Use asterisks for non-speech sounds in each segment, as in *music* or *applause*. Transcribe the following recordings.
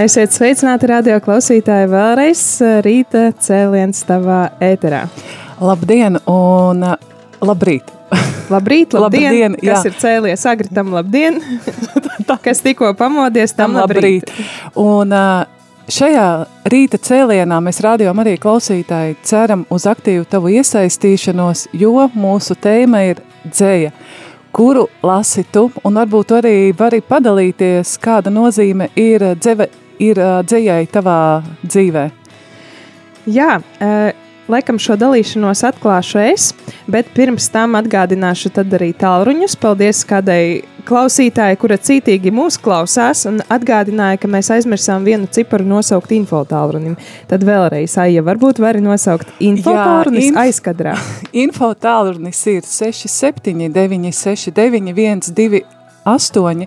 Esiet sveicināti radio klausītāji vēlreiz rīta cēliens tavā ēterā. Labdien un uh, labrīt! Labrīt, *laughs* labdien! Labdien, jā. Kas ir cēlies agri, tam labdien! *laughs* Kas tikko pamodies, tam labrīt! Un uh, šajā rīta cēlienā mēs rādījām arī klausītāji ceram uz aktīvu tavu iesaistīšanos, jo mūsu tēma ir dzēja kuru lasi tu, un varbūt arī vari padalīties, kāda nozīme ir, dzeve, ir uh, dzējai tavā dzīvē. Jā, eh, laikam šo dalīšanos atklāšu es, bet pirms tam atgādināšu arī tālruņus. Paldies kādai klausītājai, kura cītīgi mūs klausās un atgādināja, ka mēs aizmirsām vienu ciparu nosaukt info tālrunim. Tad vēlreiz, Aija, varbūt vari nosaukt info tālrunis inf- aizkadrā. *laughs* Info tālrunis ir 679 691 228.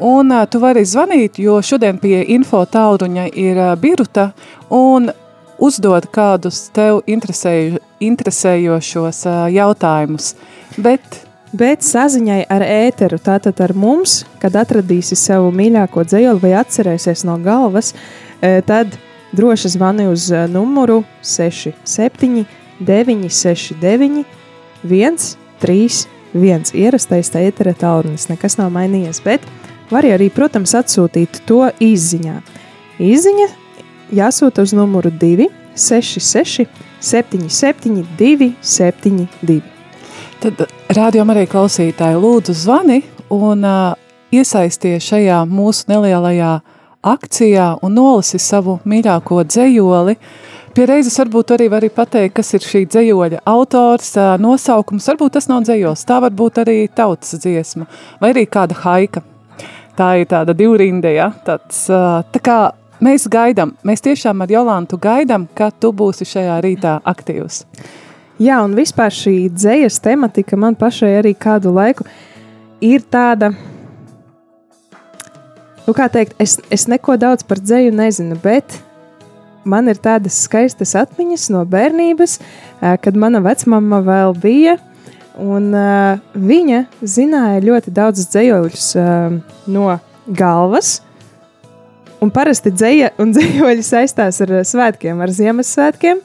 Un uh, tu vari zvanīt, jo šodien pie info tālruņa ir uh, Biruta un uzdod kādus tev interesēju, interesējošos uh, jautājumus. Bet Bet saziņai ar ēteru, tātad ar mums, kad atradīsi savu mīļāko dzējoli vai atcerēsies no galvas, tad droši zvani uz numuru 67 969 131. Ierastais tā ētera tālrunis, nekas nav mainījies, bet var arī, protams, atsūtīt to izziņā. Izziņa jāsūta uz numuru 266 77 272. tad rādījām arī klausītāji lūdzu zvani un uh, iesaisties šajā mūsu nelielajā akcijā un nolasi savu mīļāko dzējoli. Pie reizes varbūt arī vari pateikt, kas ir šī dzējoļa autors, ā, nosaukums. Varbūt tas nav dzējos, tā var būt arī tautas dziesma vai arī kāda haika. Tā ir tāda divrinde, ja? Tāds, tā kā mēs gaidām, mēs tiešām ar Jolantu gaidām, ka tu būsi šajā rītā aktīvs. Jā, un vispār šī dzīslas tematika man pašai arī kādu laiku ir tāda. Nu, kā teikt, es, es neko daudz par dzēju nezinu, bet man ir tādas skaistas atmiņas no bērnības, kad mana vecmama vēl bija. Un, uh, viņa zināja ļoti daudz dzējoļus uh, no galvas. Un parasti dzēja un *laughs* dzējoļi saistās ar svētkiem, ar Ziemassvētkiem.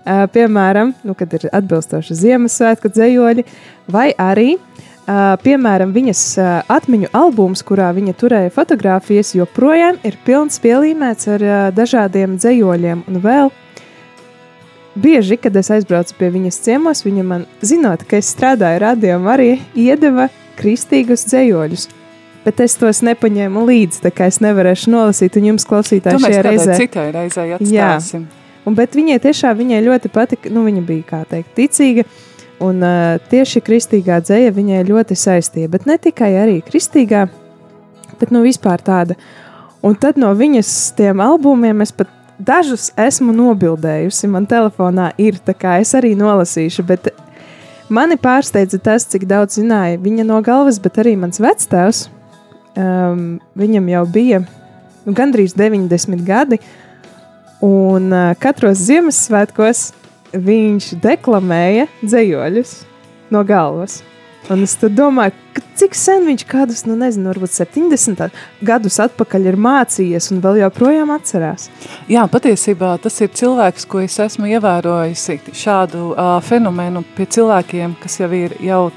Uh, piemēram, nu, kad ir atbilstoši Ziemassvētku dzējoļi, vai arī, uh, piemēram, viņas uh, atmiņu albums, kurā viņa turēja fotogrāfijas, joprojām ir pilns pielīmēts ar uh, dažādiem dzējoļiem. Un vēl bieži, kad es aizbraucu pie viņas ciemos, viņa man, zinot, ka es strādāju radījumā, arī iedeva kristīgus dzējoļus. Bet es tos nepaņēmu līdzi, tā kā es nevarēšu nolasīt, un jums, klausītāji, šajā reizē citai reizei atstāsim. Un, bet viņai tiešām viņai ļoti patika, nu, viņa bija, kā teikt, ticīga, un uh, tieši kristīgā dzēja viņai ļoti saistīja, bet ne tikai arī kristīgā, bet, nu, vispār tāda. Un tad no viņas tiem albumiem es pat dažus esmu nobildējusi, man telefonā ir, tā kā es arī nolasīšu, bet mani pārsteidza tas, cik daudz zināja viņa no galvas, bet arī mans vectēvs, um, viņam jau bija nu, gandrīz 90 gadi, Un uh, katros Ziemassvētkos viņš deklamēja dzējoļus no galvas. Un es domāju, cik sen viņš kādus, nu nezinu, varbūt 70 gadus atpakaļ ir mācījies un vēl joprojām atcerās. Jā, patiesībā tas ir cilvēks, ko es esmu ievērojusi šādu uh, fenomenu pie cilvēkiem, kas jau ir jau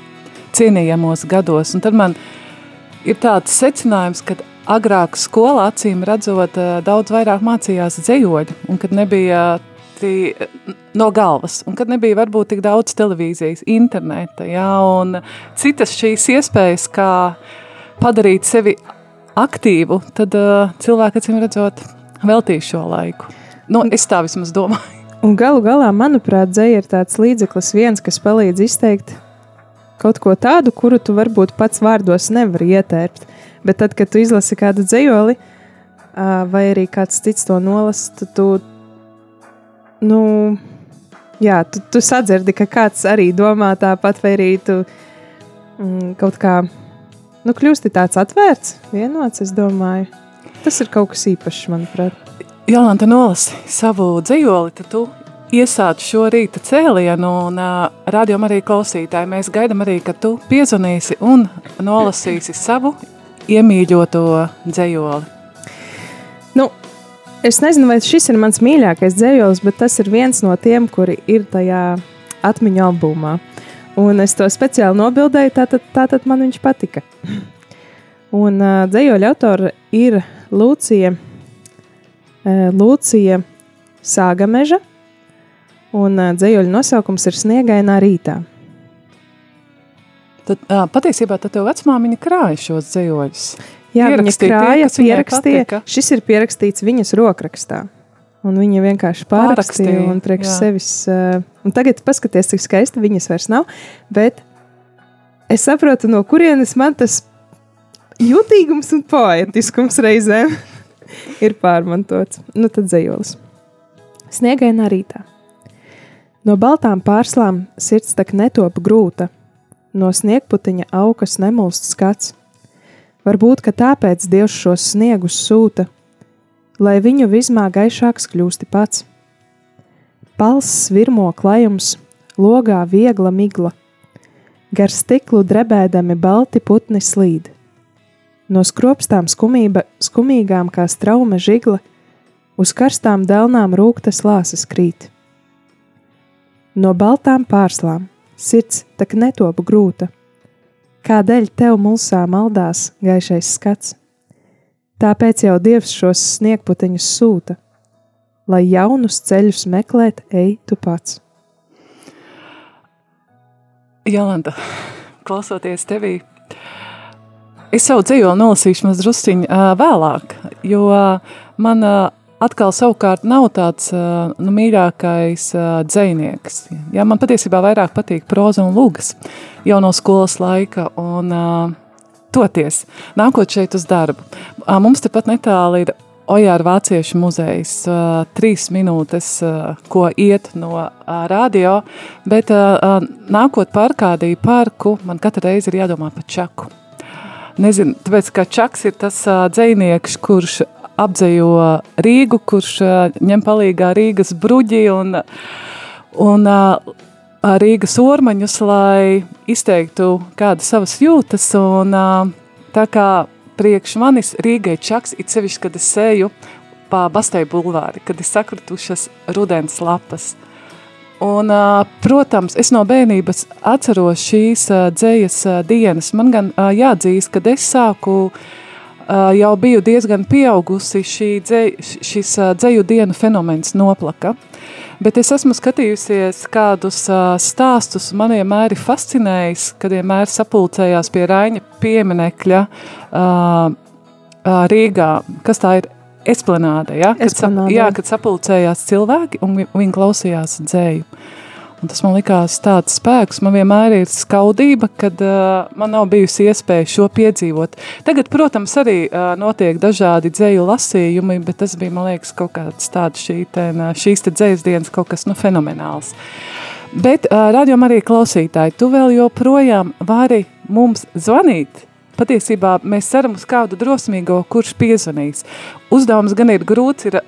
cienījamos gados. Un tad man ir tāds secinājums, ka agrāk skolā acīm redzot ā, daudz vairāk mācījās dzējoļi, un kad nebija tī, no galvas, un kad nebija varbūt tik daudz televīzijas, interneta, jā, un citas šīs iespējas, kā padarīt sevi aktīvu, tad uh, cilvēki, acīm redzot, veltīs šo laiku. Nu, es tā vismaz domāju. Un galu galā, manuprāt, dzēja ir tāds līdzeklis viens, kas palīdz izteikt kaut ko tādu, kuru tu varbūt pats vārdos nevari ietērpt. Bet tad, kad tu izlasi kādu dzējoli, vai arī kāds cits to nolas, tad tu, nu, jā, tu, tu sadzirdi, ka kāds arī domā tāpat, vai arī tu mm, kaut kā, nu, kļūsti tāds atvērts, vienots, es domāju. Tas ir kaut kas īpašs, manuprāt. Jolanta nolasi savu dzīvoli, tad tu iesāc šo rīta cēlienu un uh, rādījām arī klausītāji. Mēs gaidām arī, ka tu piezvanīsi un nolasīsi savu iemīļoto dzējoli. Nu, es nezinu, vai šis ir mans mīļākais dzējolis, bet tas ir viens no tiem, kuri ir tajā atmiņu albumā. Un es to speciāli nobildēju, tātad, tātad man viņš patika. Un uh, dzējoļa autora ir Lūcija Lūcija Sāgameža, un dzējoļa nosaukums ir Sniegainā rītā. Tad, ā, patiesībā tad tev vecmāmiņa krāja šos dzējoļus. Jā, viņa krāja, pierakstīja. Šis ir pierakstīts viņas rokrakstā. Un viņa vienkārši pārrakstīja un priekš jā. sevis. Uh, tagad paskaties, cik skaisti viņas vairs nav. Bet es saprotu, no kurienes man tas jutīgums un poetiskums reizēm *laughs* ir pārmantots. Nu, tad zejolis. Sniegainā rītā. No baltām pārslām sirds tak netop grūta, no sniegputiņa aukas nemulst skats. Varbūt, ka tāpēc Dievs šos sniegus sūta, lai viņu vismā gaišāks kļūsti pats. Palss virmo klajums, logā viegla migla, gar stiklu drebēdami balti putni slīd no skropstām skumība, skumīgām kā straume žigla, uz karstām delnām rūktas lāsas krīt. No baltām pārslām sirds tak netop grūta, kādēļ tev mulsā maldās gaišais skats. Tāpēc jau Dievs šos sniegputeņus sūta, lai jaunus ceļus meklēt, ej tu pats. Jolanta, klausoties tevī, Es savu dzīvoli nolasīšu maz drusciņu vēlāk, jo man uh, atkal savukārt nav tāds nu, mīļākais dzējnieks. Jā, man patiesībā vairāk patīk proza un lūgas jau no skolas laika un toties, nākot šeit uz darbu. Mums tepat netāli ir Ojāra Vāciešu muzejs, trīs minūtes, ko iet no radio, bet nākot pārkādī parku, man katru reizi ir jādomā par čaku. Nezinu, tāpēc, ka Čaks ir tas dzēnieks, kurš apdzejo Rīgu, kurš uh, ņem palīgā Rīgas bruģi un, un uh, Rīgas ormaņus, lai izteiktu kādas savas jūtas. Un, uh, tā kā priekš manis Rīgai Čaks, it sevišķi, kad es eju pa Bastai bulvāri, kad ir sakritušas rudens lapas – Un, protams, es no bērnības atceros šīs dzējas dienas. Man gan jāatzīst, kad es sāku jau biju diezgan pieaugusi, šī dzēj, šis dzēju dienu fenomens noplaka. Bet es esmu skatījusies kādus stāstus, man vienmēr ir fascinējis, kad vienmēr sapulcējās pie Raņa pieminekļa Rīgā, kas tā ir esplanāde, ja? kad, sap, jā, kad sapulcējās cilvēki un vi, viņi klausījās dzēju. Un tas man likās tāds spēks, man vienmēr ir skaudība, kad uh, man nav bijusi iespēja šo piedzīvot. Tagad, protams, arī uh, notiek dažādi dzēju lasījumi, bet tas bija, man liekas, kaut kāds tāds šī ten, šīs te dzējas dienas kaut kas nu, fenomenāls. Bet, uh, radiom arī klausītāji, tu vēl joprojām vari mums zvanīt patiesībā mēs ceram uz kādu drosmīgo, kurš piezvanīs. Uzdevums gan ir grūts, ir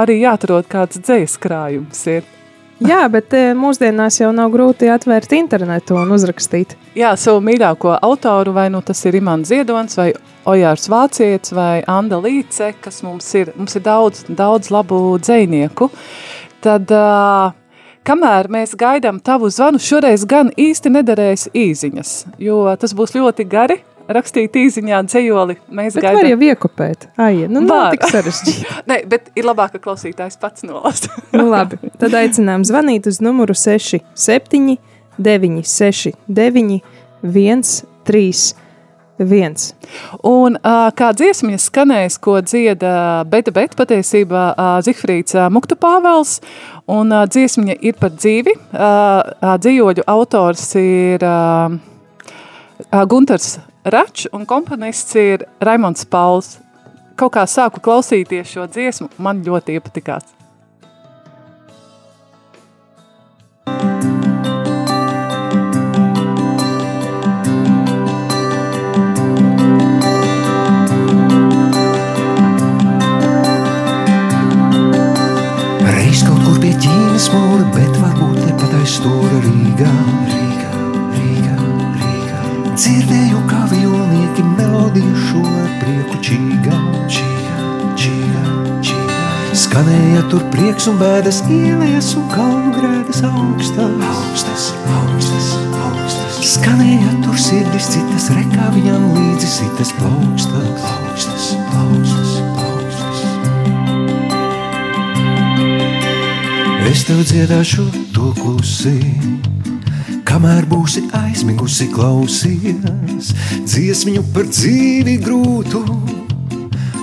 arī jāatrod kāds dzējas krājums. Ir. Jā, bet eh, mūsdienās jau nav grūti atvērt internetu un uzrakstīt. Jā, savu mīļāko autoru, vai nu tas ir Imants Ziedons, vai Ojārs Vācietis, vai Anda Līce, kas mums ir, mums ir daudz, daudz labu dzējnieku. Tad, kamēr mēs gaidām tavu zvanu, šoreiz gan īsti nederēs īziņas, jo tas būs ļoti gari, rakstīt īsiņā dzējoli. Mēs bet gaidām. var jau iekopēt. Ai, nu nav tik sarežģīti. *laughs* Nē, bet ir labāk, ka klausītājs pats nolasa. *laughs* nu labi, tad aicinām zvanīt uz numuru 67 969 131. viens. Un uh, kā dziesma skanēs, ko dzieda Beta Bet, patiesībā uh, Zihfrīds uh, Muktu Pāvels, un uh, dziesmiņa ir par dzīvi. Uh, uh, dzīvoļu autors ir uh, uh, Gunters Račs, un komponists ir Raimons Pauls. Kaut kā sāku klausīties šo dziesmu, man ļoti iepatikās. smūra, bet varbūt tepat aiz stūra Rīgā. Rīgā, Rīgā, Rīgā. Dzirdēju, kā vilnieki melodiju šo prieku čīgā, čīgā, čīgā, čīgā. Skanēja tur prieks un bēdas ielēs un kalnu grēdas augstas, augstas, augstas, augstas. Skanēja tur sirdis citas rekā viņam līdzi citas plaukstas, plaukstas, plaukstas. Es tev dziedāšu to klusi, kamēr būsi aizmigusi klausies dziesmiņu par dzīvi grūtu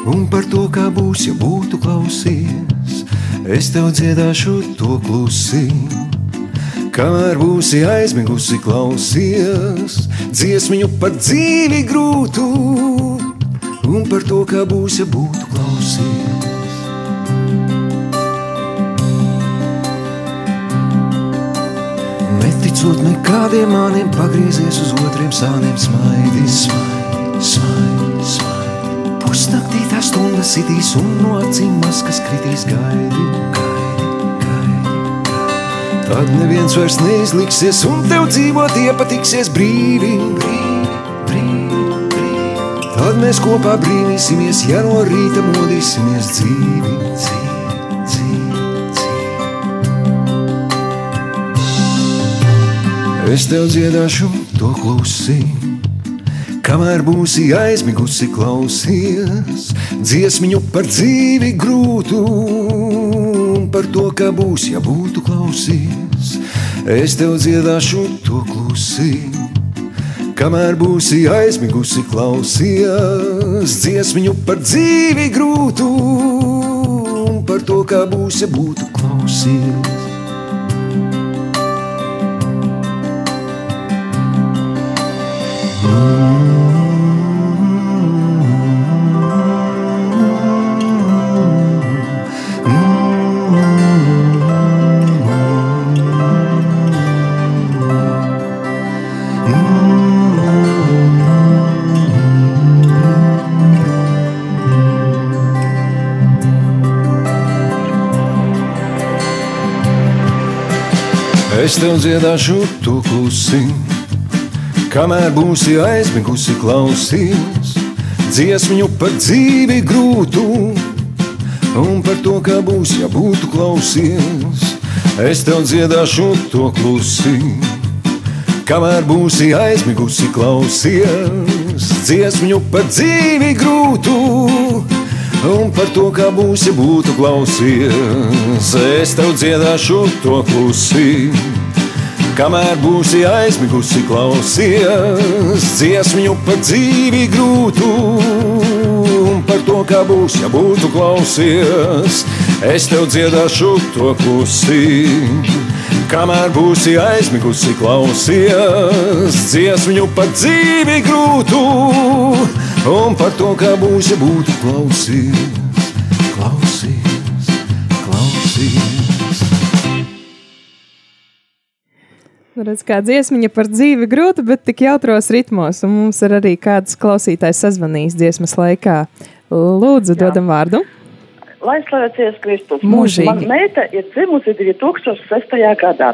un par to, kā būs, ja būtu klausies. Es tev dziedāšu to klusi, kamēr būsi aizmigusi klausies dziesmiņu par dzīvi grūtu un par to, kā būs, ja būtu klausies. Neticot nekādiem maniem, pagriezies uz otriem sāniem, smaidi, smaidi, smaidi, smaidi. Pusnaktī tā stunda sitīs un no acīm maskas kritīs gaidi, gaidi, gaidi. Tad neviens vairs neizliksies un tev dzīvot iepatiksies brīvi, brīvi, brīvi, brīvi. Tad mēs kopā brīnīsimies, ja no rīta modīsimies dzīvi, Es tev dziedāšu to klusi, kamēr būsi aizmigusi klausies dziesmiņu par dzīvi grūtu, par to, kā būs, ja būtu klausies. Es tev dziedāšu to klusi, kamēr būsi aizmigusi klausies dziesmiņu par dzīvi grūtu, par to, kā būs, ja būtu klausies. Es tev dziedāšu to klusiņu Kamēr būsi aizmigusi klausies. Dziesmiņu par dzīvi grūtu un par to, kā būs, ja būtu klausies. Es tev dziedāšu to klusi, kamēr būsi aizmigusi klausies. Dziesmiņu par dzīvi grūtu un par to, kā būs, ja būtu klausies. Es tev dziedāšu to klusi Kamēr būsi aizmigusi, klausies dziesmiņu par dzīvi grūtu. Un par to, kā būs, ja būtu klausies, es tev dziedāšu to klusi. Kamēr būsi aizmigusi, klausies dziesmiņu par dzīvi grūtu. Un par to, kā būs, ja būtu klausies, Redz, kā dziesmiņa par dzīvi grūta, bet tik jautros ritmos, un mums ir arī kāds klausītājs sazvanījis dziesmas laikā. Lūdzu, Jā. dodam vārdu. Lai slavēties Kristus. Mūžīgi. Man meita ir dzimusi 2006. gadā,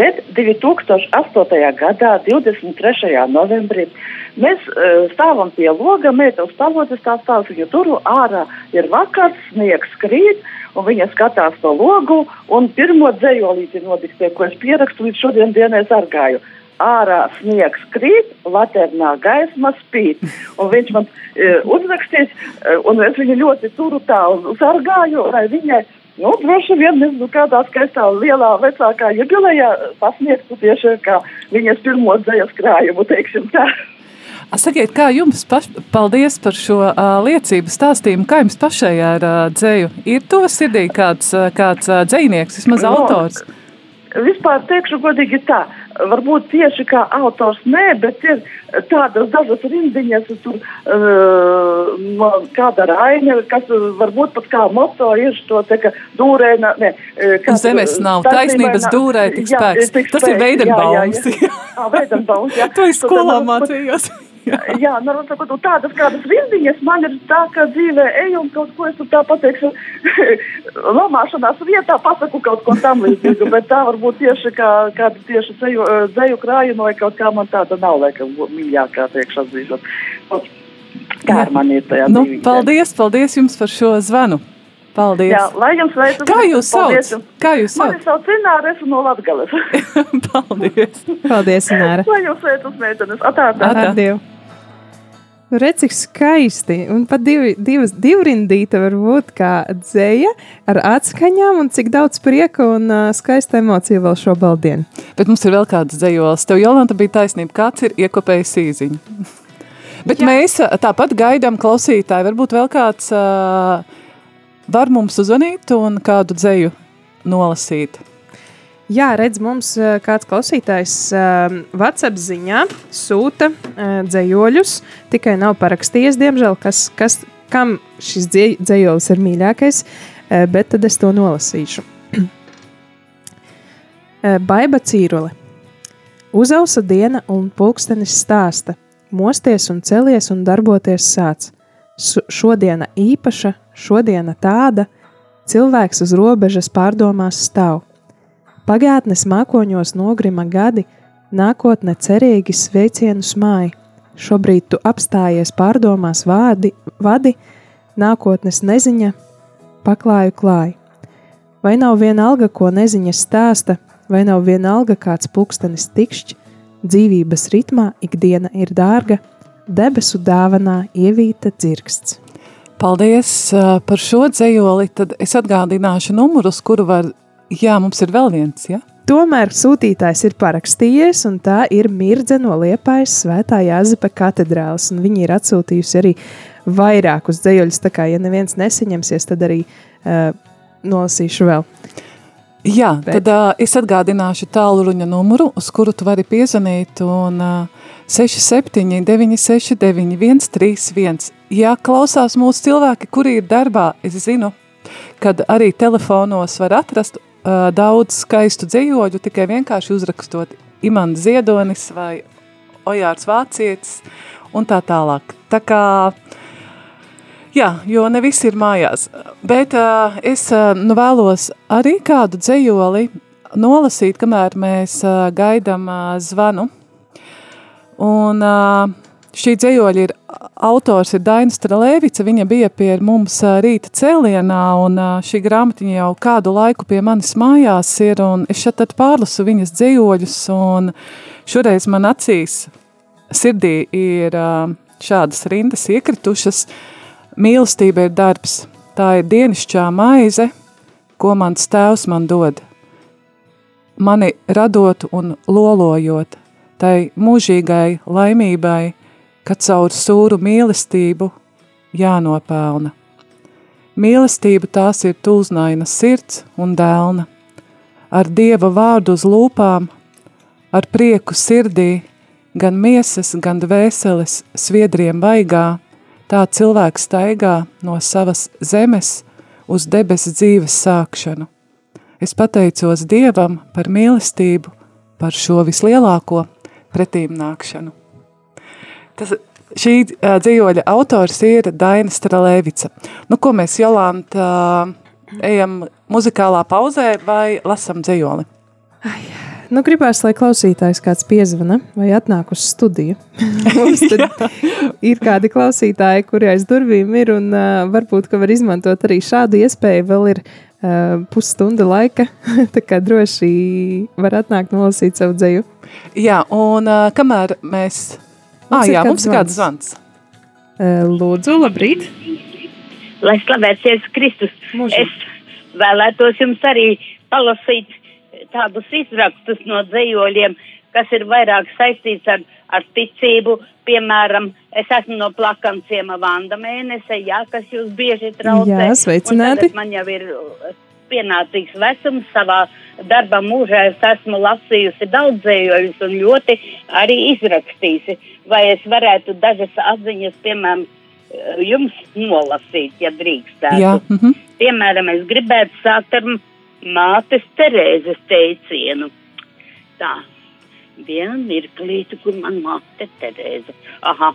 bet 2008. gadā, 23. novembrī, mēs uh, stāvam pie loga, meita uz pavodas tā stāv, viņa tur ārā ir vakars, sniegs krīt, un viņa skatās to logu, un pirmo dzējolīti nodiktē, ko es pierakstu līdz šodien dienai sargāju. Ārā sniegs krīt, laternā gaisma spīd. Un viņš man e, uzrakstīs, e, un es viņu ļoti turu tā un sargāju, lai viņai, nu, droši vien, nezinu, kādā skaistā lielā vecākā jubilejā pasniegtu tieši kā viņas pirmo dzējas krājumu, teiksim tā. Sakiet, kā jums paš, paldies par šo uh, liecību stāstījumu, kā jums pašai ar uh, dzēju? Ir to sirdī kāds, uh, kāds uh, dzējnieks, vismaz No, autors? Vispār teikšu godīgi tā, varbūt tieši kā autors nē, bet ir tādas dažas rindiņas, tur uh, kāda raina, kas varbūt pat kā moto ir to te, ka dūrēna, uh, kā- Zemes nav taisnības taisnībai dūrē, tik Jā, spēks. tik Tas ir spēks, Veidenbaums. jā, jā, jā. *laughs* Ā, Veidenbaums, jā. *laughs* To es skolā mācījos. *laughs* *laughs* Jā, nu, sakot, nu, tādas kādas rindiņas man ir tā, ka dzīvē eju un kaut ko es tur tā pateikšu, *laughs* lamāšanās vietā pasaku kaut ko tam līdzīgu, bet tā varbūt tieši kā, kāda tieši eh, dzēju krājuma vai kaut kā man tāda nav, laikam, mīļākā tiekš atzīšot. Kā ar mani ir tajā Nu, dzīvībā. paldies, paldies jums par šo zvanu. Paldies. Jā, lai jums veicas. Kā jūs Paldies sauc? Kā jūs Mani sauc? sauc Ināra, esmu no Latgales. *laughs* Paldies. Paldies, Nāra. lai jums veicas, meitenes. Atā, atā. Atā. Ar Redz, cik skaisti. Un pat divi, divas, divrindīta var būt kā dzēja ar atskaņām un cik daudz prieka un uh, skaista emocija vēl šo baldienu. Bet mums ir vēl kāds dzējols. Tev, Jolanta, bija taisnība. Kāds ir iekopējis īziņu? Bet Jā. mēs tāpat gaidām klausītāju. Varbūt vēl kāds uh, var mums uzvanīt un kādu dzēju nolasīt. Jā, redz, mums uh, kāds klausītājs uh, WhatsApp ziņā sūta uh, dzējoļus, tikai nav parakstījies, diemžēl, kas, kas, kam šis dzē- dzējolis ir mīļākais, uh, bet tad es to nolasīšu. *clears throat* Baiba cīrule. Uzausa diena un pulkstenis stāsta. Mosties un celies un darboties sāc. Su- Šodiena īpaša, šodiena tāda, cilvēks uz robežas pārdomās stāv. Pagātnes mākoņos nogrima gadi, nākotne cerīgi sveicienus māja. Šobrīd tu apstājies pārdomās vārdi, vadi, nākotnes neziņa, paklāju klāju. Vai nav viena alga, ko neziņa stāsta, vai nav viena alga kāds pulkstenis tikšķi, dzīvības ritmā ikdiena ir dārga, debesu dāvanā ievīta dzirksts. Paldies uh, par šo dzējoli. Tad es atgādināšu numurus, kuru var. Jā, mums ir vēl viens. Ja? Tomēr sūtītājs ir parakstījies, un tā ir Mirdze no Liepājas Svētā Jāzepa katedrāles. un Viņi ir atsūtījusi arī vairākus dzējoļus. Tā kā, ja neviens nesaņemsies, tad arī uh, nolasīšu vēl. Jā, Bet- tad uh, es atgādināšu tālruņa numuru, uz kuru tu vari piezvanīt. Un, uh, 67, 969, 131. Ja klausās mūsu cilvēki, kuri ir darbā, es zinu, kad arī telefonos var atrast uh, daudz skaistu dzīvoļu, tikai vienkārši uzrakstot Imants Ziedonis vai Ojārs Vācietis un tā tālāk. Tā kā Jā, jo ne visi ir mājās. Bet uh, es uh, nu vēlos arī kādu dzējoli nolasīt, kamēr mēs uh, gaidām uh, zvanu. Un uh, šī dzējoļa ir autors ir Dainis Strelēvica. Viņa bija pie mums rīta cēlienā, un šī grāmatiņa jau kādu laiku pie manis mājās ir, es šeit pārlasu viņas dzējoļus, un šoreiz man acīs sirdī ir šādas rindas iekritušas. Mīlestība ir darbs, tā ir dienišķā maize, ko mans tēvs man dod. Mani radot un lolojot, tai mūžīgai laimībai, kad caur sūru mīlestību jānopelna. Mīlestība tās ir tūznaina sirds un dēlna, ar dieva vārdu uz lūpām, ar prieku sirdī, gan miesas, gan dvēseles sviedriem vaigā, tā cilvēks staigā no savas zemes uz debesu dzīves sākšanu. Es pateicos Dievam par mīlestību, par šo vislielāko pretīm nākšanu. Tas, šī uh, dzīvoļa autors ir Daina Stralēvica. Nu, ko mēs, Jolanta, uh, ejam muzikālā pauzē vai lasam dzīvoli? Nu, gribēs, lai klausītājs kāds piezvana vai atnāk uz studiju. *laughs* Mums tad ir kādi klausītāji, kuri aiz durvīm ir, un uh, varbūt, ka var izmantot arī šādu iespēju. Vēl ir uh, pusstunda laika, *laughs* tā kā droši var atnākt nolasīt savu dzēju. Jā, un uh, kamēr mēs... Mums Ah, jā, kāds mums ir kāds zvans. Lūdzu, labrīt! lai slavēts Jēzus Kristus. Mūžīgi. Es vēlētos jums arī palasīt tādus izrakstus no dzējoļiem, kas ir vairāk saistīts ar, ar ticību. Piemēram, es esmu no plakanciema Vanda Mēnese, jā, kas jūs bieži traucē. Jā, sveicināti. Man jau ir pienācīgs vecums savā darba mūžā. Es esmu lasījusi daudzējoļus un ļoti arī izrakstījusi. Vai es varētu dažas atziņas, piemēram, jums nolasīt, ja drīkstētu? Jā. Mm -hmm. Piemēram, es gribētu sākt ar mātes Terēzes teicienu. Tā, vienu mirklīti, kur man māte Terēza. Aha,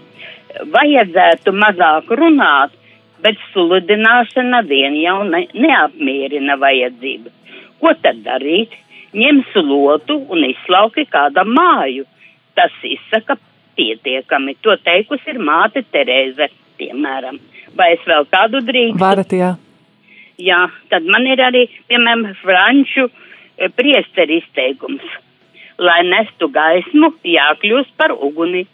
vajadzētu mazāk runāt, bet sludināšana vien jau ne, neapmierina vajadzības. Ko tad darīt? Ņem slotu un izslauki kādam māju. Tas izsaka pietiekami. To teikusi ir māte Terēze, piemēram. Vai es vēl kādu drīkstu? Varat, jā. Jā, tad man ir arī, piemēram, franču priesteri izteikums lai nestu gaismu, jākļūst par uguni.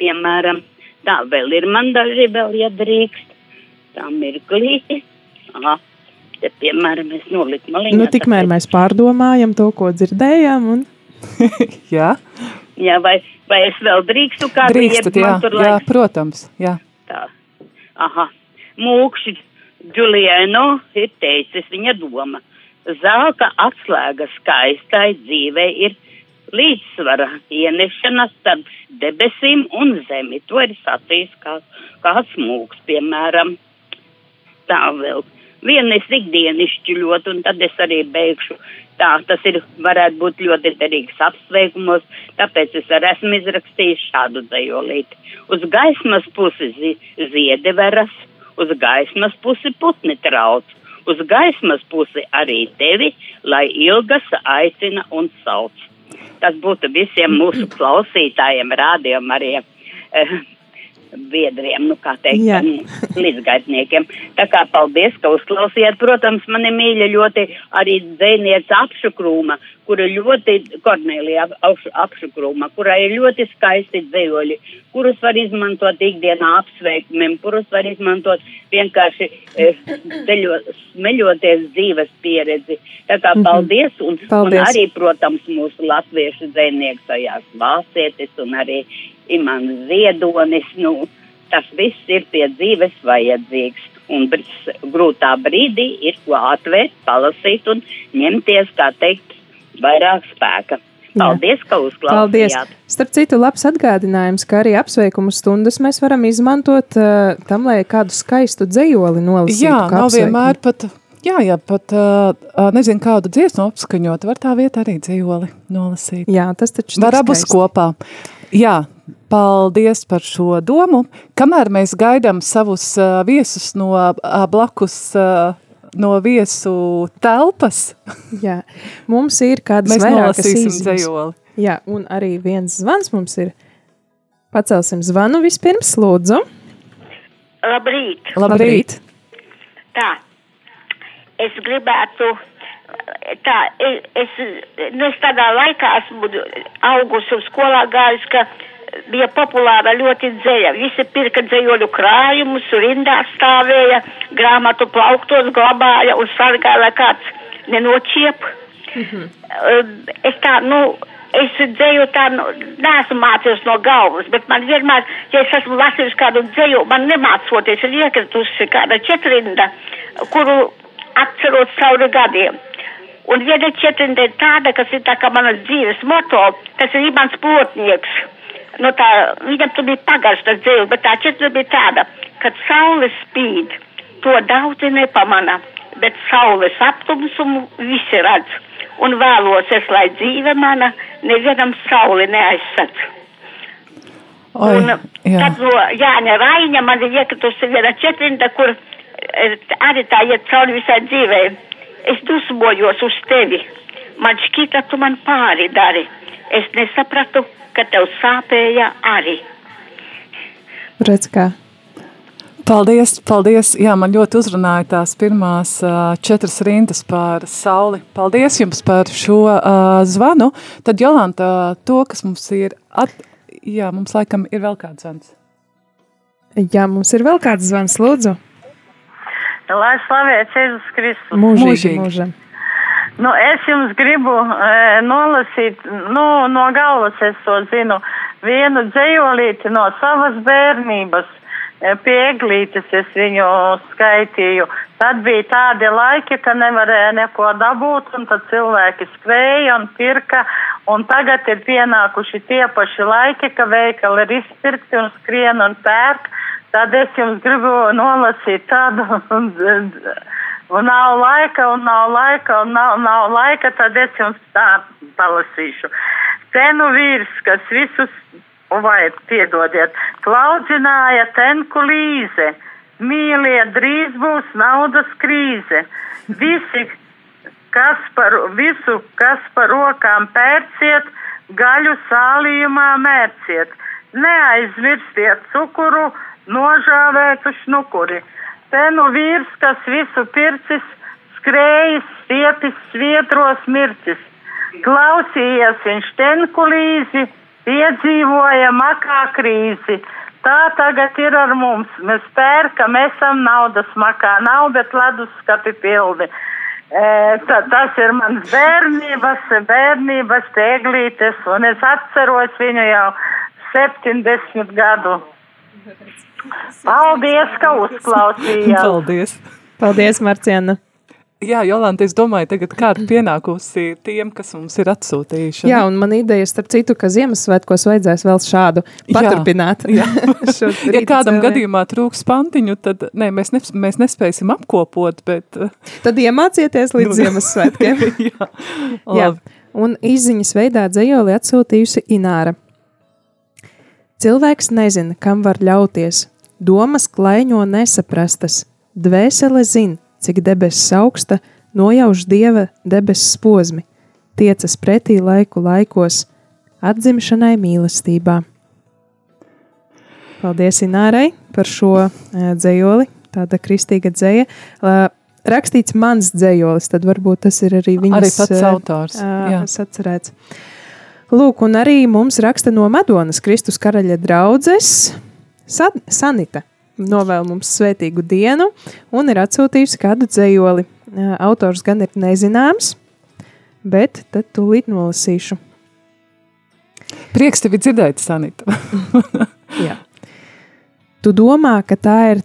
Piemēram, tā vēl ir man daži vēl, ja drīkst. Tā mirklīti. Aha. Te, piemēram, es noliku maliņā. Nu, tikmēr mēs pārdomājam to, ko dzirdējām. Un... *laughs* jā. Jā, vai, vai es vēl drīkstu kādu Drīkstat, jā, jā, protams, jā. Tā. Aha. Mūkši Giuliano ir teicis viņa doma zelta atslēga skaistai dzīvei ir līdzsvara ienešana starp debesīm un zemi. To ir sacījis kā, kāds mūks, piemēram. Tā vēl. Vienu es ikdienišķi ļoti, un tad es arī beigšu. Tā, tas ir, varētu būt ļoti derīgs apsveikumos, tāpēc es arī esmu izrakstījis šādu dzējolīti. Uz gaismas pusi zi ziedi veras, uz gaismas pusi putni trauc uz gaismas pusi arī tevi, lai ilgas aicina un sauc. Tas būtu visiem mūsu *clears throat* klausītājiem, rādījumam arī. Eh, biedriem, nu, kā teikt, Jā. līdzgaitniekiem. Tā kā paldies, ka uzklausījāt. Protams, mani mīļa ļoti arī dzēniece apšukrūma, kura ļoti, Kornelija apšukrūma, kurai ir ļoti skaisti dzējoļi, kurus var izmantot ikdienā apsveikumiem, kurus var izmantot vienkārši ceļo, smeļoties dzīves pieredzi. Tā kā Mhm. paldies, un, Paldies. un arī, protams, mūsu latviešu dzēnieks tajās vācietis un arī Imants Ziedonis, nu, tas viss ir pie dzīves vajadzīgs. Un br- grūtā brīdī ir ko atvērt, palasīt un ņemties, kā teikt, vairāk spēka. Paldies, ka Paldies! uzklausījāt! Starp citu, labs atgādinājums, ka arī apsveikumu stundas mēs varam izmantot uh, tam, lai kādu skaistu dzējoli nolasītu. Jā, kā nav apsveikumu. vienmēr pat, jā, jā, pat, uh, uh, nezinu, kādu dziesmu apskaņot, var tā vietā arī dzējoli nolasīt. Jā, tas taču Var abus kopā. Jā, paldies par šo domu. Kamēr mēs gaidām savus uh, viesus no uh, blakus, uh, no viesu telpas, Jā, mums ir kādas mēs vairākas izziņas. dzējoli. Jā, un arī viens zvans mums ir. Pacelsim zvanu vispirms, lūdzu. Labrīt! Labrīt! Tā, es gribētu. Tā, es, es, nu, es tādā laikā esmu augusi un skolā gājis, ka bija populāra ļoti dzēja. Visi pirka dzējoļu krājumus, rindā stāvēja, grāmatu plauktos glabāja un sargāja, lai kāds nenočiep. Uh, Es tā, nu, es dzēju tā, nu, neesmu mācījusi no galvas, bet man vienmēr, ja es esmu lasījusi kādu dzēju, man nemācoties, ir iekritusi kāda četrinda, kuru atceros cauri gadiem. Un viena četrinda ir tāda, kas ir tā kā manas dzīves moto, tas ir Imants Plotnieks. Nu tā, viņam tur bija pagaršs tas dzēju, bet tā četrinda bija tāda, kad saule spīd, to daudzi nepamana, bet saules aptumsumu visi redz. Un vēlos es, lai dzīve mana nevienam sauli neaizsaka. Oi, Un jā. tad no Jāņa Raiņa man ir iekritusi viena četrinda, kur eh, arī tā iet cauri visai dzīvei. Es dusmojos uz tevi. Man šķita, tu man pāri dari. Es nesapratu, ka tev sāpēja arī. Redz, kā. Paldies, paldies. Jā, man ļoti uzrunāja tās pirmās uh, četras rindas par sauli. Paldies jums par šo uh, zvanu. Tad, Jolanta, to, kas mums ir, at... jā, mums laikam ir vēl kāds zvans. Jā, mums ir vēl kāds zvans, lūdzu. Lai slavēts Jēzus Kristus. Mūžīgi, Mūžīgi. mūžam. Nu, es jums gribu e, nolasīt, nu, no galvas es to zinu, vienu dzējolīti no savas bērnības. E, Pie eglītes es viņu skaitīju. Tad bija tādi laiki, ka nevarēja neko dabūt, un tad cilvēki skrēja un pirka. Un tagad ir pienākuši tie paši laiki, ka veikali ir izpirkti un skrien un pērk. Tad es jums gribu nolasīt tādu, *laughs* un nav laika, un nav laika, un nav, nav laika, tad es jums tā palasīšu. Cenu vīrs, kas visus, vai piedodiet, klaudzināja tenku līze, mīlie, drīz būs naudas krīze. Visi, kas par visu, kas par rokām pērciet, gaļu sālījumā mērciet. Neaizmirstiet cukuru, nožāvētu šnukuri. Te nu vīrs, kas visu pircis, skrējis, stiepis, svietros mircis. Klausījies viņš tenkulīzi, piedzīvoja makā krīzi. Tā tagad ir ar mums. Mēs pērkam, esam naudas makā, nav, bet leduskapi pildi. E, ta, tas ir mans bērnības, bērnības tēglītes, un es atceros viņu jau 70 gadu. *laughs* Paldies, ka uzklausījāt. Paldies. Paldies, Marciana. Jā, Jolanta, es domāju, tagad kāda pienākusi tiem, kas mums ir atsūtījuši. Jā, un man ideja, starp citu, ka Ziemassvētkos vajadzēs vēl šādu paturpināt. Jā, *laughs* jā. ja kādam cēlē. gadījumā trūks pantiņu, tad ne, mēs, ne, mēs nespēsim apkopot, bet... Tad iemācieties līdz *laughs* Ziemassvētkiem. *laughs* jā, jā, un izziņas veidā dzējoli atsūtījusi Ināra. Cilvēks nezina, kam var ļauties, domas klaiņo nesaprastas, dvēsele zina, cik debesis augsta, nojauš dieva debesis posmi, tiecas pretī laiku laikos, atzimšanai mīlestībā. Paldies Inārai par šo dzējoli, tāda kristīga dzēja. Rakstīts mans dzējolis, tad varbūt tas ir arī viņas arī pats autors. Uh, atcerēts. Lūk, un arī mums raksta no Madonas Kristus karaļa draudzes Sanita. Novēl mums svētīgu dienu un ir atsūtījusi kādu dzējoli. Autors gan ir nezināms, bet tad tūlīt nolasīšu. Prieks tevi dzirdēt, Sanita. *laughs* Jā. Tu domā, ka tā ir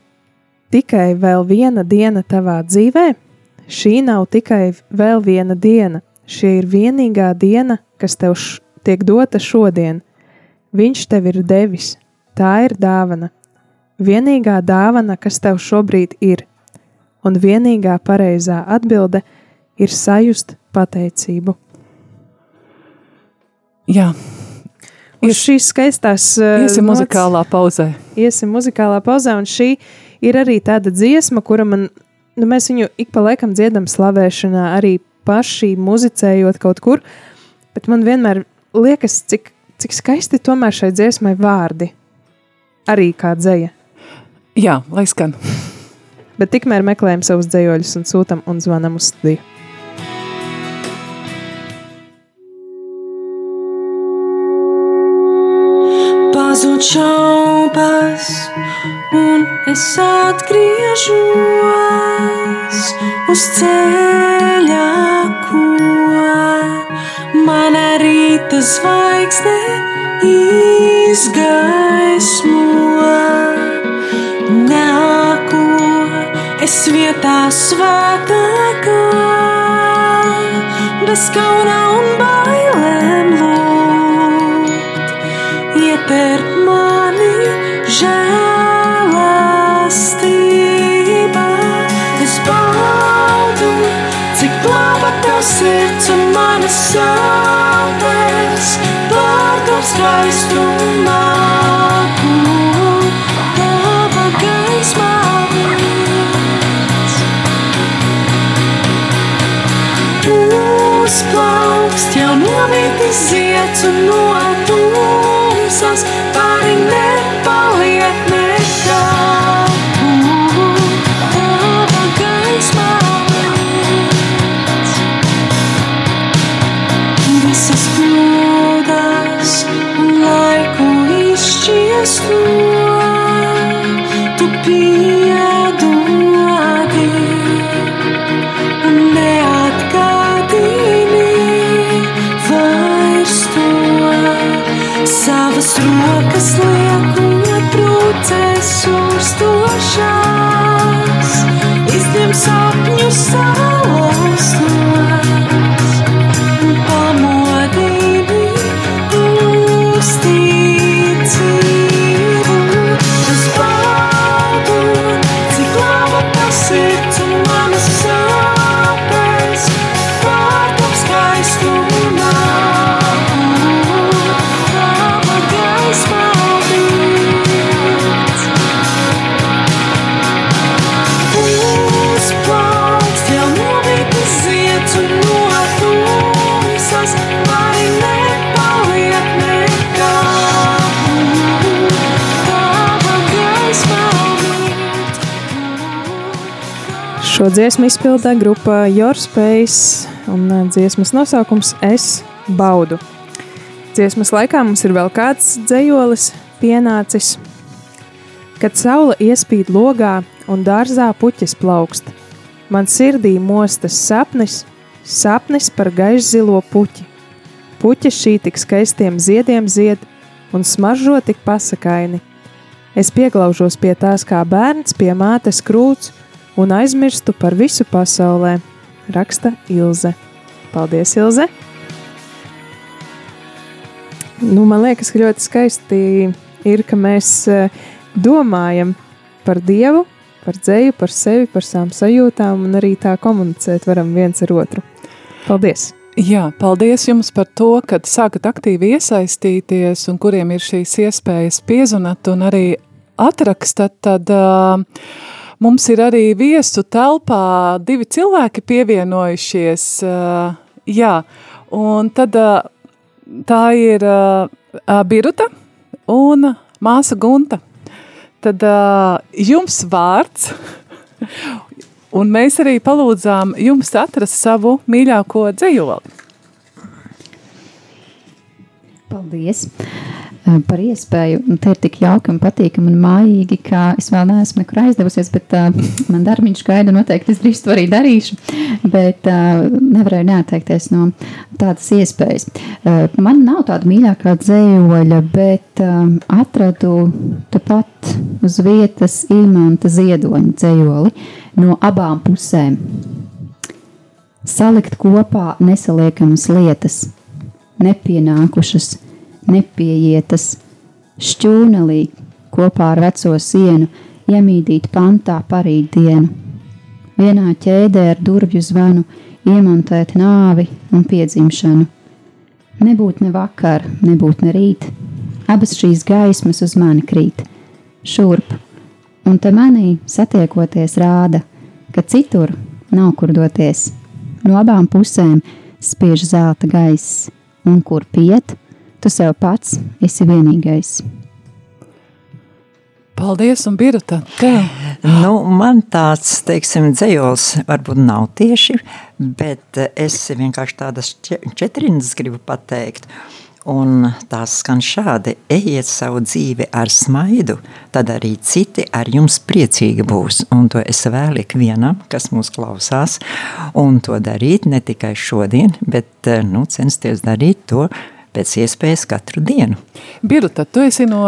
tikai vēl viena diena tavā dzīvē? Šī nav tikai vēl viena diena. Šī ir vienīgā diena, kas tev tiek dota šodien. Viņš tev ir devis, tā ir dāvana. Vienīgā dāvana, kas tev šobrīd ir, un vienīgā pareizā atbilde ir sajust pateicību. Jā. Uz šīs skaistās iesim nots, muzikālā pauzē. Iesim muzikālā pauzē, un šī ir arī tāda dziesma, kura man, nu, mēs viņu ik pa laikam dziedam slavēšanā, arī paši muzicējot kaut kur, bet man vienmēr liekas, cik, cik skaisti tomēr šai dziesmai vārdi. Arī kā dzēja. Jā, lai skan. Bet tikmēr meklējam savus dzējoļus un sūtam un zvanam uz studiju. Pazūd šaubas, un es atgriežos uz ceļa, ko mana rīta zvaigzne izgaismo. Nāku es vietā svētākā, bez kauna un bailēm lūgt, iepērk mani žēlastībā. Manas sāpes, pārdod skaistumā. Tava gaismā viens. Uzplaukst jau novītis ziets un no tumsas dziesmu izpildīja grupa Your Space un ā, dziesmas nosaukums Es baudu. Dziesmas laikā mums ir vēl kāds dzējolis pienācis. Kad saule iespīd logā un dārzā puķis plaukst, man sirdī mostas sapnis, sapnis par gaišzilo puķi. Puķis šī tik skaistiem ziediem zied un smaržo tik pasakaini. Es pieglaužos pie tās kā bērns pie mātes krūts un aizmirstu par visu pasaulē, raksta Ilze. Paldies, Ilze! Nu, man liekas, ka ļoti skaisti ir, ka mēs eh, domājam par Dievu, par dzēju, par sevi, par savām sajūtām un arī tā komunicēt varam viens ar otru. Paldies! Jā, paldies jums par to, ka sākat aktīvi iesaistīties un kuriem ir šīs iespējas piezunat un arī atrakstat, tad uh, mums ir arī viesu telpā divi cilvēki pievienojušies. Uh, jā, un tad uh, tā ir uh, Biruta un māsa Gunta. Tad uh, jums vārds, *laughs* un mēs arī palūdzām jums atrast savu mīļāko dzējoli. Paldies eh, par iespēju. Un Te ir tik jauki un patīkami un mājīgi, ka es vēl neesmu nekur aizdevusies, bet uh, man darbiņš gaida noteikti es drīz to arī darīšu. Bet uh, nevarēju neatteikties no tādas iespējas. Uh, man nav tāda mīļākā dzējoļa, bet uh, atradu tepat uz vietas imanta ziedoņa dzējoli no abām pusēm. Salikt kopā nesaliekamas lietas – nepienākušas, nepiejietas, šķūnelī kopā ar veco sienu, iemīdīt pantā parīt dienu. Vienā ķēdē ar durvju zvanu iemontēt nāvi un piedzimšanu. Nebūt ne vakar, nebūt ne rīt, abas šīs gaismas uz mani krīt, šurp, un te manī satiekoties rāda, ka citur nav kur doties. No abām pusēm spiež zelta gaiss, un kur piet, tu sev pats esi vienīgais. Paldies, un Birta, tev! Nu, man tāds, teiksim, dzējols varbūt nav tieši, bet es vienkārši tādas četriņas gribu pateikt. Un tās skan šādi: ejiet savu dzīvi ar smaidu, tad arī citi ar jums priecīgi būs. Un to es vēlu ikvienam, kas mūs klausās, un to darīt ne tikai šodien, bet nu, censties darīt to pēc iespējas katru dienu. Birta, tu esi no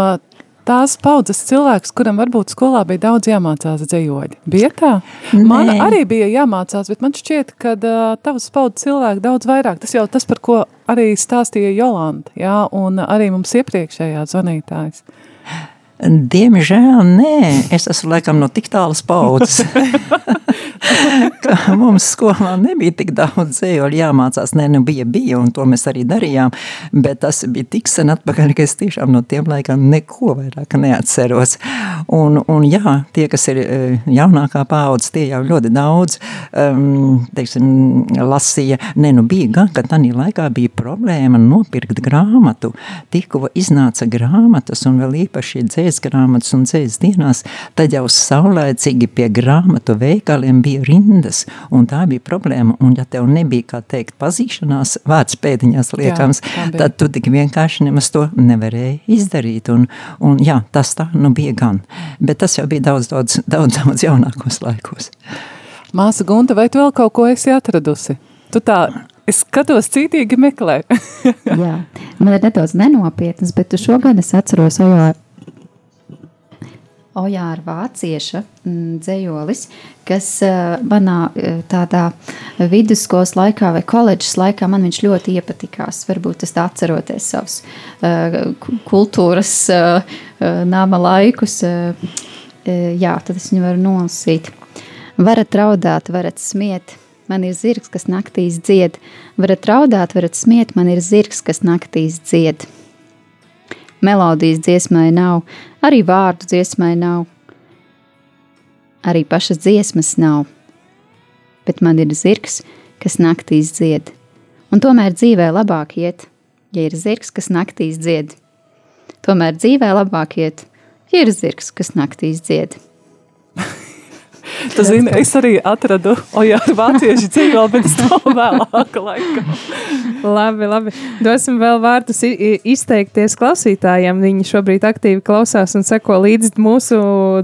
tās paudzes cilvēks, kuram varbūt skolā bija daudz jāmācās dzējoļi. Bija tā? Man Nē. arī bija jāmācās, bet man šķiet, ka uh, tavas paudzes cilvēki daudz vairāk. Tas jau tas, par ko arī stāstīja Jolanta, jā, un arī mums iepriekšējā zvanītājs. Diemžēl nē, es esmu laikam no tik tālas paudzes. *laughs* ka mums skolā nebija tik daudz dzējoļu jāmācās. Nē, nu bija, bija, un to mēs arī darījām. Bet tas bija tik sen atpakaļ, ka es tiešām no tiem laikam neko vairāk neatceros. Un, un jā, tie, kas ir eh, jaunākā paudze, tie jau ļoti daudz um, teiksim, lasīja. Nē, nu bija gan, ka tādā laikā bija problēma nopirkt grāmatu. Tikko iznāca grāmatas un vēl īpaši dzējoļu dzējas grāmatas un dzējas dienās, tad jau saulēcīgi pie grāmatu veikaliem bija rindas, un tā bija problēma, un ja tev nebija, kā teikt, pazīšanās, vārds pēdiņās liekams, jā, tad tu tik vienkārši nemaz to nevarēji izdarīt, un, un jā, tas tā nu bija gan, bet tas jau bija daudz, daudz, daudz, daudz jaunākos laikos. Māsa Gunta, vai tu vēl kaut ko esi atradusi? Tu tā, es skatos cītīgi meklē. *laughs* Jā, man ir nedaudz nenopietnas, bet šogad es atceros Ojā Ojāra Vācieša mm, dzējolis, kas uh, manā uh, tādā vidusskolas laikā vai koledžas laikā man viņš ļoti iepatikās. Varbūt es tā atceroties savus uh, kultūras nama laikus, jā, tad es viņu varu nolasīt. Varat raudāt, varat smiet, man ir zirgs, kas naktīs dzied. Varat raudāt, varat smiet, man ir zirgs, kas naktīs dzied. Melodijas dziesmai nav, arī vārdu dziesmai nav, arī pašas dziesmas nav. Bet man ir zirgs, kas naktīs dzied. Un tomēr dzīvē labāk iet, ja ir zirgs, kas naktīs dzied. Tomēr dzīvē labāk iet, ja ir zirgs, kas naktīs dzied. Tu zini, es arī atradu Ojāru vāciešu dzīvolu, bet tas nav vēlāka laika. Labi, labi. Dosim vēl vārdus izteikties klausītājiem. Viņi šobrīd aktīvi klausās un seko līdzi mūsu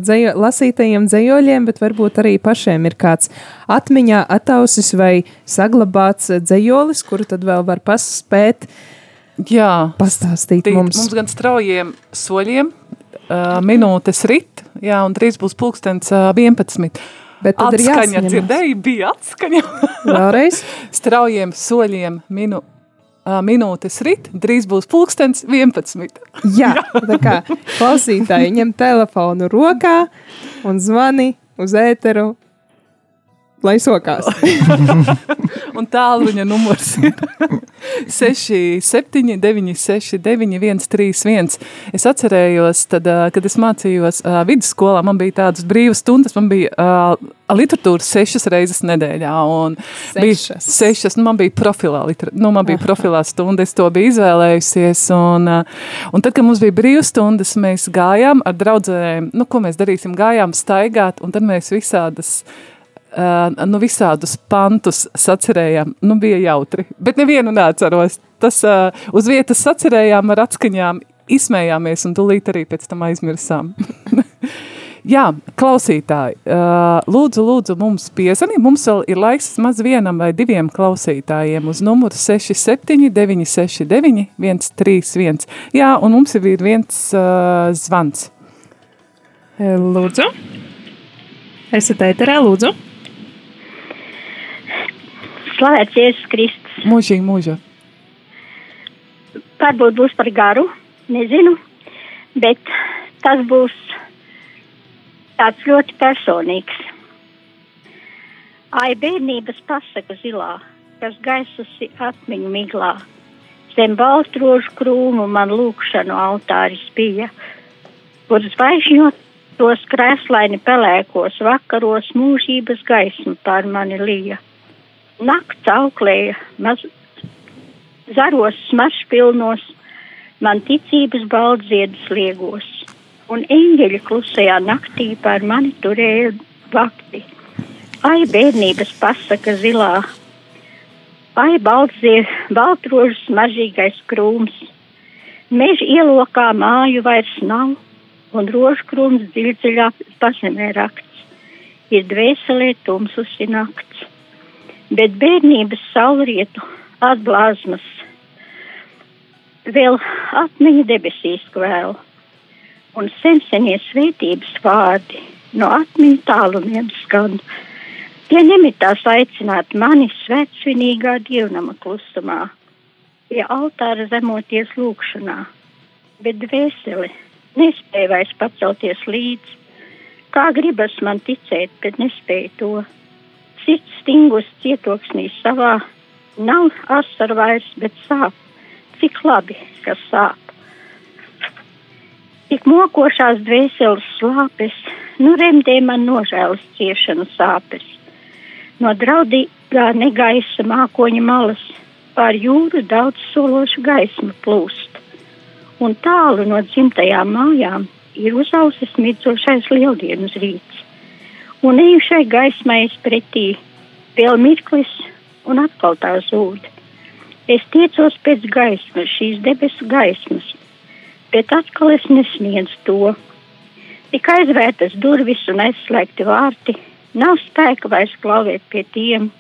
dzējo, lasītajiem dzējoļiem, bet varbūt arī pašiem ir kāds atmiņā attausis vai saglabāts dzējolis, kuru tad vēl var paspēt Jā, pastāstīt Tīt, mums. mums gan straujiem soļiem, uh, minūtes rit, jā, un drīz būs pulkstens uh, 11. Bet tad ir atskaņa jāsaņemās. dzirdēja, bija atskaņa. *laughs* Vēlreiz? Straujiem soļiem minu, minūtes rit, drīz būs pulkstens 11. *laughs* Jā, tā kā klausītāji ņem telefonu rokā un zvani uz ēteru, lai sokās. *laughs* Un tālruņa numurs ir 67, 969, 131. Es atcerējos, tad, kad es mācījos vidusskolā, man bija tādas brīvas stundas, man bija uh, literatūra sešas reizes nedēļā. Sešas. sešas, nu, man bija profilā, liter, nu, man bija *laughs* profilā stunda, es to biju izvēlējusies. Un, ā, un tad, kad mums bija brīvas stundas, mēs gājām ar draudzēm, nu, ko mēs darīsim, gājām staigāt, un tad mēs visādas Uh, nu, visādus pantus sacerējām. Nu, bija jautri, bet nevienu neatceros. Tas uz vietas sacerējām ar atskaņām, izsmējāmies un tūlīt arī pēc tam aizmirsām. *laughs* Jā, klausītāji, lūdzu, lūdzu, mums piezvanīt. Mums vēl ir laiks maz vienam vai diviem klausītājiem uz numuru 67, 969, 131. Jā, un mums ir viens uh, zvans. Lūdzu. Esat ēterā, lūdzu. Slavēts Jēzus Kristus. Mūžīgi, mūžā. Varbūt būs par garu, nezinu, bet tas būs tāds ļoti personīgs. Ai, bērnības pasaka zilā, kas gaisusi atmiņu miglā. Zem balstrožu krūmu man lūkšanu altāris bija, kur zvaigžņot tos krēslaini pelēkos vakaros mūžības gaismu pār mani lija. Nakts auklēja, maz, zaros smaržpilnos, man ticības baldziedus liegos, un eņģeļi klusajā naktī pār mani turēja vakti. Ai, bērnības pasaka zilā, ai, baldzie, baltrožas mažīgais krūms, meža ielokā māju vairs nav, un rožkrūms dziļdziļā pazemē rakts, ir dvēselē tumsusi nakts bet bērnības saulrietu atblāzmas vēl atmiņa debesīs kvēl, un sensenie svētības vārdi no atmiņu tālumiem skan. Tie nemitās aicināt mani svētsvinīgā dievnama klusumā, pie altāra zemoties lūkšanā, bet dvēseli nespēja vairs pacelties līdz, kā gribas man ticēt, bet nespēju to sirds stingus cietoksnī savā, nav asaru vairs, bet sāp. Cik labi, ka sāp. Tik mokošās dvēseles slāpes, nu remdē man nožēlas ciešanu sāpes. No draudīgā negaisa mākoņa malas pār jūru daudz sološu gaismu plūst. Un tālu no dzimtajām mājām ir uzausis midzošais lieldienas rīts un ejušai gaismai es pretī, vēl mirklis un atkal tā zūd. Es tiecos pēc gaismas, šīs debesu gaismas, bet atkal es nesniedzu to. Tik aizvērtas durvis un aizslēgti vārti, nav spēka vairs klauvēt pie tiem.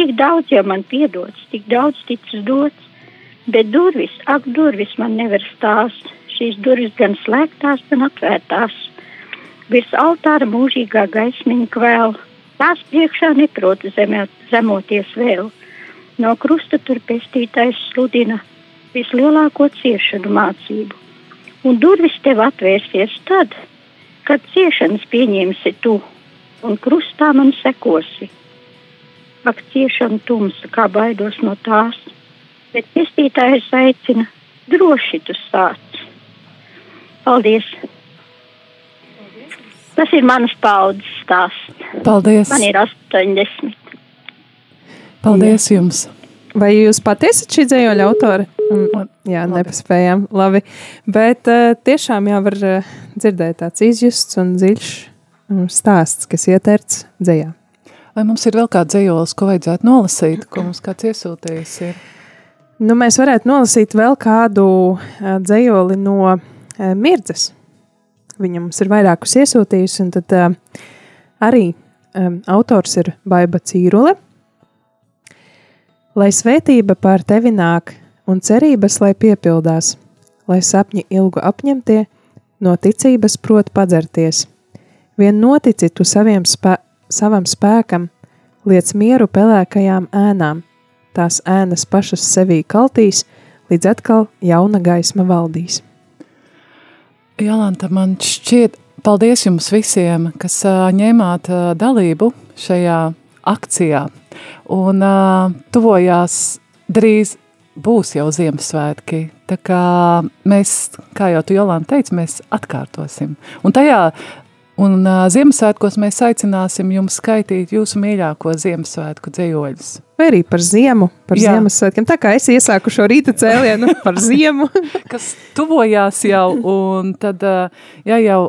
Tik daudz jau man piedots, tik daudz ticis dots, bet durvis, ak, durvis man nevar stāst. Šīs durvis gan slēgtās, gan atvērtās virs altāra mūžīgā gaismiņa kvēl. Tās priekšā neprot zemē, zemoties vēl. No krusta tur pestītājs sludina vislielāko ciešanu mācību. Un durvis tev atvērsies tad, kad ciešanas pieņemsi tu. un krustā man sekosi. Ak, ciešana tumsa, kā baidos no tās, bet pestītājs aicina, droši tu sāc. Paldies! Tas ir manas paudzes stāsts. Paldies! Man ir 80. Paldies jums! Vai jūs patiesi šī dzējoļa autore? Un, jā, nepaspējām. Labi. Bet uh, tiešām jau var uh, dzirdēt tāds izjusts un dziļš um, stāsts, kas ieterts dzējā. Vai mums ir vēl kāds dzējolis, ko vajadzētu nolasīt, ko mums kāds iesūtījis ir? Nu, mēs varētu nolasīt vēl kādu uh, dzējoli no uh, Mirdzes. Viņa mums ir vairākus iesūtījusi, un tad uh, arī um, autors ir Baiba Cīrule. Lai svētība pār tevi nāk, un cerības, lai piepildās, lai sapņi ilgu apņemtie, no ticības prot padzerties. Vien notici tu saviem spē savam spēkam, liec mieru pelēkajām ēnām, tās ēnas pašas sevī kaltīs, līdz atkal jauna gaisma valdīs. Jolanta, man šķiet, paldies jums visiem, kas ņēmāt dalību šajā akcijā. Un tuvojās drīz būs jau Ziemassvētki. Tā kā mēs, kā jau tu Jolanta teici, mēs atkārtosim. Un tajā Un uh, Ziemassvētkos mēs aicināsim jums skaitīt jūsu mīļāko Ziemassvētku dzējoļus. Vai arī par ziemu, par Jā. Ziemassvētkiem. Tā kā es iesāku šo rīta cēlienu *laughs* par ziemu. Kas tuvojās jau, un tad, uh, ja jau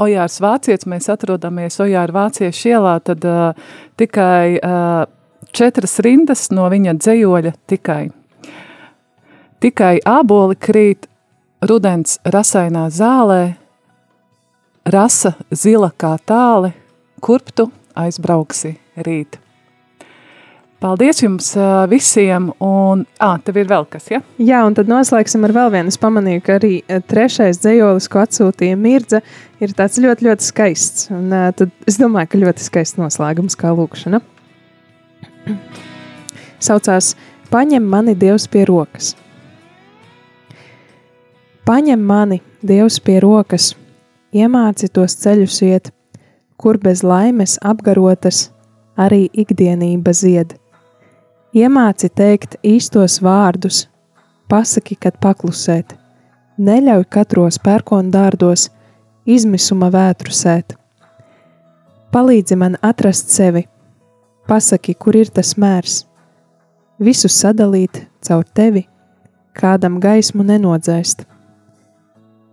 Ojārs Vācietis, mēs atrodamies Ojāra Vāciešu ielā, tad uh, tikai uh, četras rindas no viņa dzējoļa tikai. Tikai āboli krīt rudens rasainā zālē, rasa zila kā tāle, kurp tu aizbrauksi rīt. Paldies jums visiem, un, ā, tev ir vēl kas, ja? Jā, un tad noslēgsim ar vēl vienu. Es pamanīju, ka arī trešais dzējolis, ko atsūtīja Mirza, ir tāds ļoti, ļoti skaists. Un tad es domāju, ka ļoti skaists noslēgums kā lūkšana. *clears throat* Saucās Paņem mani Dievs pie rokas. Paņem mani Dievs pie rokas, iemāci tos ceļus iet, kur bez laimes apgarotas arī ikdienība zied. Iemāci teikt īstos vārdus, pasaki, kad paklusēt, neļauj katros pērkonu dārdos izmisuma vētru sēt. Palīdzi man atrast sevi, pasaki, kur ir tas mērs, visu sadalīt caur tevi, kādam gaismu nenodzēst.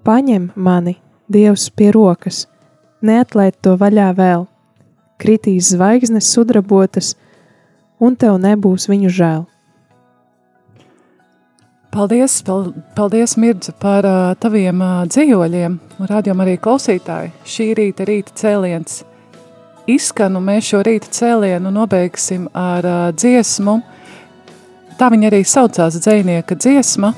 Paņem mani, Dievs, pie rokas, neatlaid to vaļā vēl, kritīs zvaigznes sudrabotas, un tev nebūs viņu žēl. Paldies, pal, paldies Mirdze, par uh, taviem uh, dzīvoļiem. Rādījām arī klausītāji. Šī rīta rīta cēliens izskan, un mēs šo rīta cēlienu nobeigsim ar uh, dziesmu. Tā viņa arī saucās dzēnieka dziesma.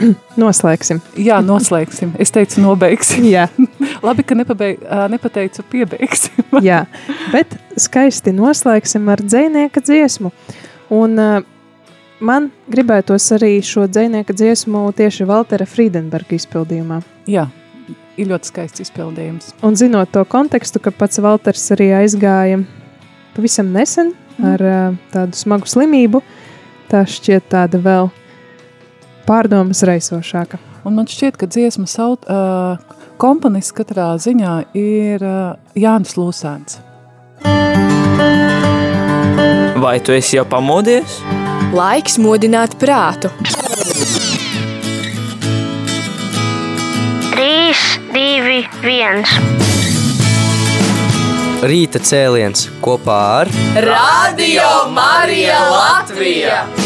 *clears throat* Noslēgsim. Jā, noslēgsim. Es teicu, nobeigsim. Jā. *laughs* Labi, ka nepabeig, nepateicu, piebeigsim. *laughs* Jā, bet skaisti noslēgsim ar dzinieka dziesmu. Un man gribētos arī šo dzinieka dziesmu tieši Valtera Friedenberga izpildījumā. Jā, ir ļoti skaists izpildījums. Un zinot to kontekstu, ka pats Valters arī aizgāja pavisam nesen ar uh, tādu smagu slimību, tā šķiet tāda vēl pārdomas raisošāka. Un man šķiet, ka dziesmas aut, uh, komponists katrā ziņā ir uh, Jānis Lūsēns. Vai tu esi jau pamodies? Laiks modināt prātu. 3, 2, 1. Rīta cēliens kopā ar Radio Marija Latvija!